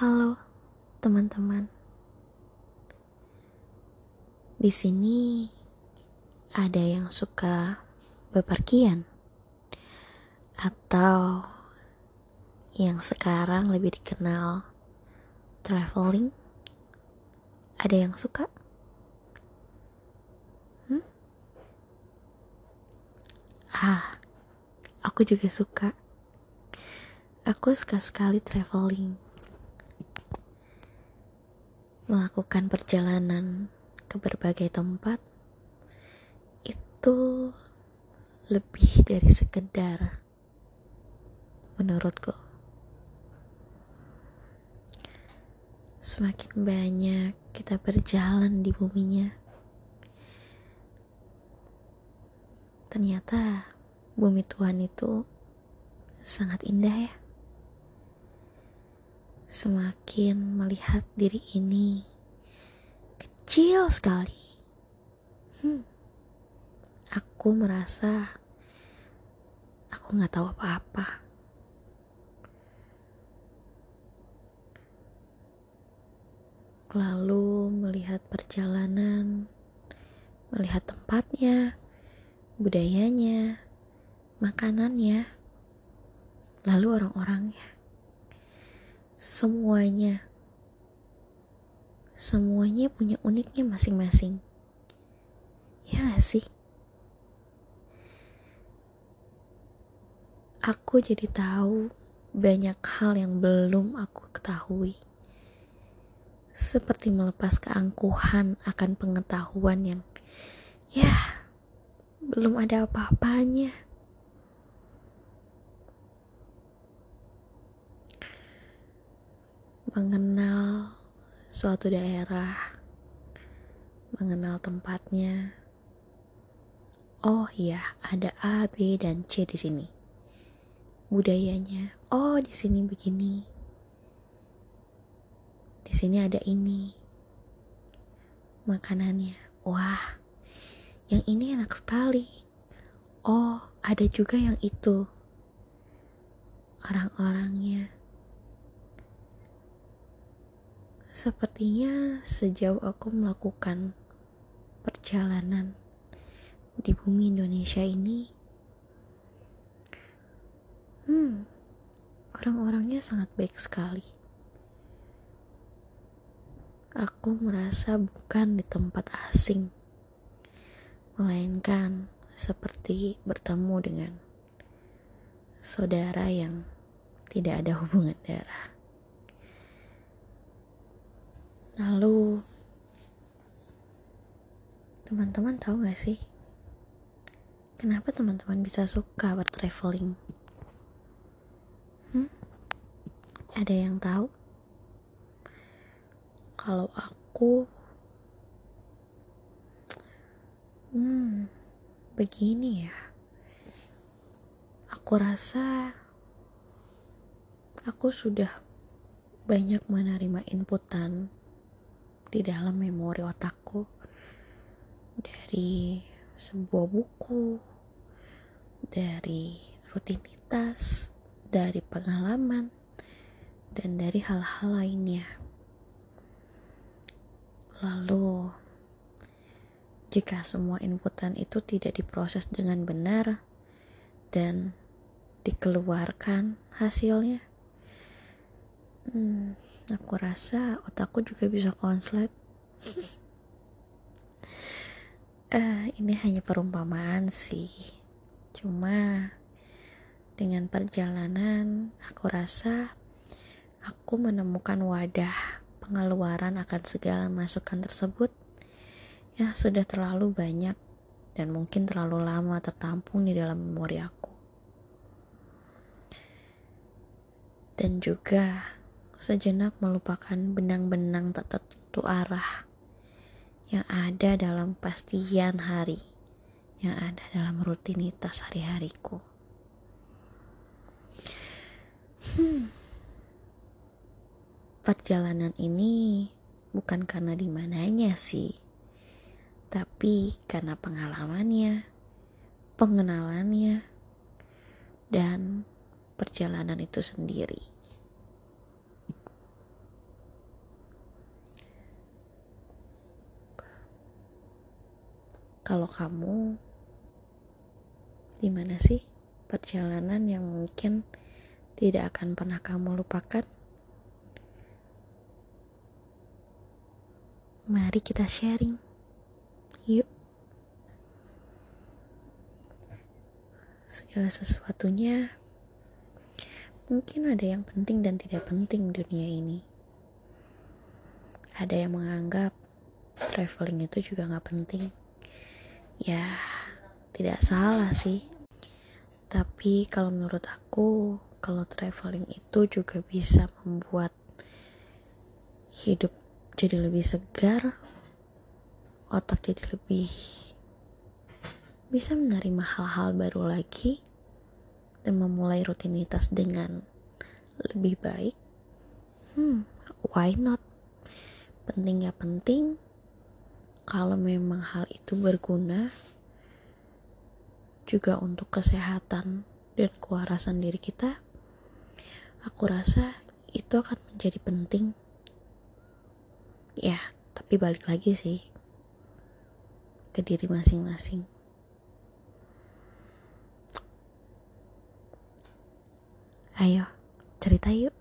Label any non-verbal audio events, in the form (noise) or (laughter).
Halo, teman-teman. Di sini ada yang suka bepergian atau yang sekarang lebih dikenal traveling. Ada yang suka? Hmm? Ah, aku juga suka. Aku suka sekali traveling melakukan perjalanan ke berbagai tempat itu lebih dari sekedar menurutku. Semakin banyak kita berjalan di buminya ternyata bumi Tuhan itu sangat indah ya semakin melihat diri ini kecil sekali. Hmm, aku merasa aku nggak tahu apa-apa. Lalu melihat perjalanan, melihat tempatnya, budayanya, makanannya, lalu orang-orangnya semuanya. Semuanya punya uniknya masing-masing. Ya gak sih? Aku jadi tahu banyak hal yang belum aku ketahui. Seperti melepas keangkuhan akan pengetahuan yang ya belum ada apa-apanya mengenal suatu daerah, mengenal tempatnya. Oh iya, ada A, B, dan C di sini. Budayanya, oh di sini begini. Di sini ada ini. Makanannya, wah, yang ini enak sekali. Oh, ada juga yang itu. Orang-orangnya Sepertinya sejauh aku melakukan perjalanan di bumi Indonesia ini, hmm, orang-orangnya sangat baik sekali. Aku merasa bukan di tempat asing, melainkan seperti bertemu dengan saudara yang tidak ada hubungan darah. Lalu, teman-teman tahu gak sih, kenapa teman-teman bisa suka bertraveling? Hmm? Ada yang tahu? Kalau aku, hmm, begini ya. Aku rasa aku sudah banyak menerima inputan di dalam memori otakku dari sebuah buku, dari rutinitas, dari pengalaman, dan dari hal-hal lainnya. Lalu, jika semua inputan itu tidak diproses dengan benar dan dikeluarkan hasilnya, hmm, Aku rasa otakku juga bisa konslet. uh, (laughs) ini hanya perumpamaan sih. Cuma dengan perjalanan, aku rasa aku menemukan wadah pengeluaran akan segala masukan tersebut ya sudah terlalu banyak dan mungkin terlalu lama tertampung di dalam memori aku. Dan juga sejenak melupakan benang-benang tak tertentu arah yang ada dalam pastian hari, yang ada dalam rutinitas hari-hariku. Hmm. Perjalanan ini bukan karena di mananya sih, tapi karena pengalamannya, pengenalannya, dan perjalanan itu sendiri. Kalau kamu di mana sih perjalanan yang mungkin tidak akan pernah kamu lupakan? Mari kita sharing. Yuk. Segala sesuatunya mungkin ada yang penting dan tidak penting di dunia ini. Ada yang menganggap traveling itu juga gak penting. Ya, tidak salah sih. Tapi kalau menurut aku, kalau traveling itu juga bisa membuat hidup jadi lebih segar, otak jadi lebih bisa menerima hal-hal baru lagi dan memulai rutinitas dengan lebih baik. Hmm, why not? Penting ya penting. Kalau memang hal itu berguna, juga untuk kesehatan dan kewarasan diri kita, aku rasa itu akan menjadi penting. Ya, tapi balik lagi sih ke diri masing-masing. Ayo, cerita yuk.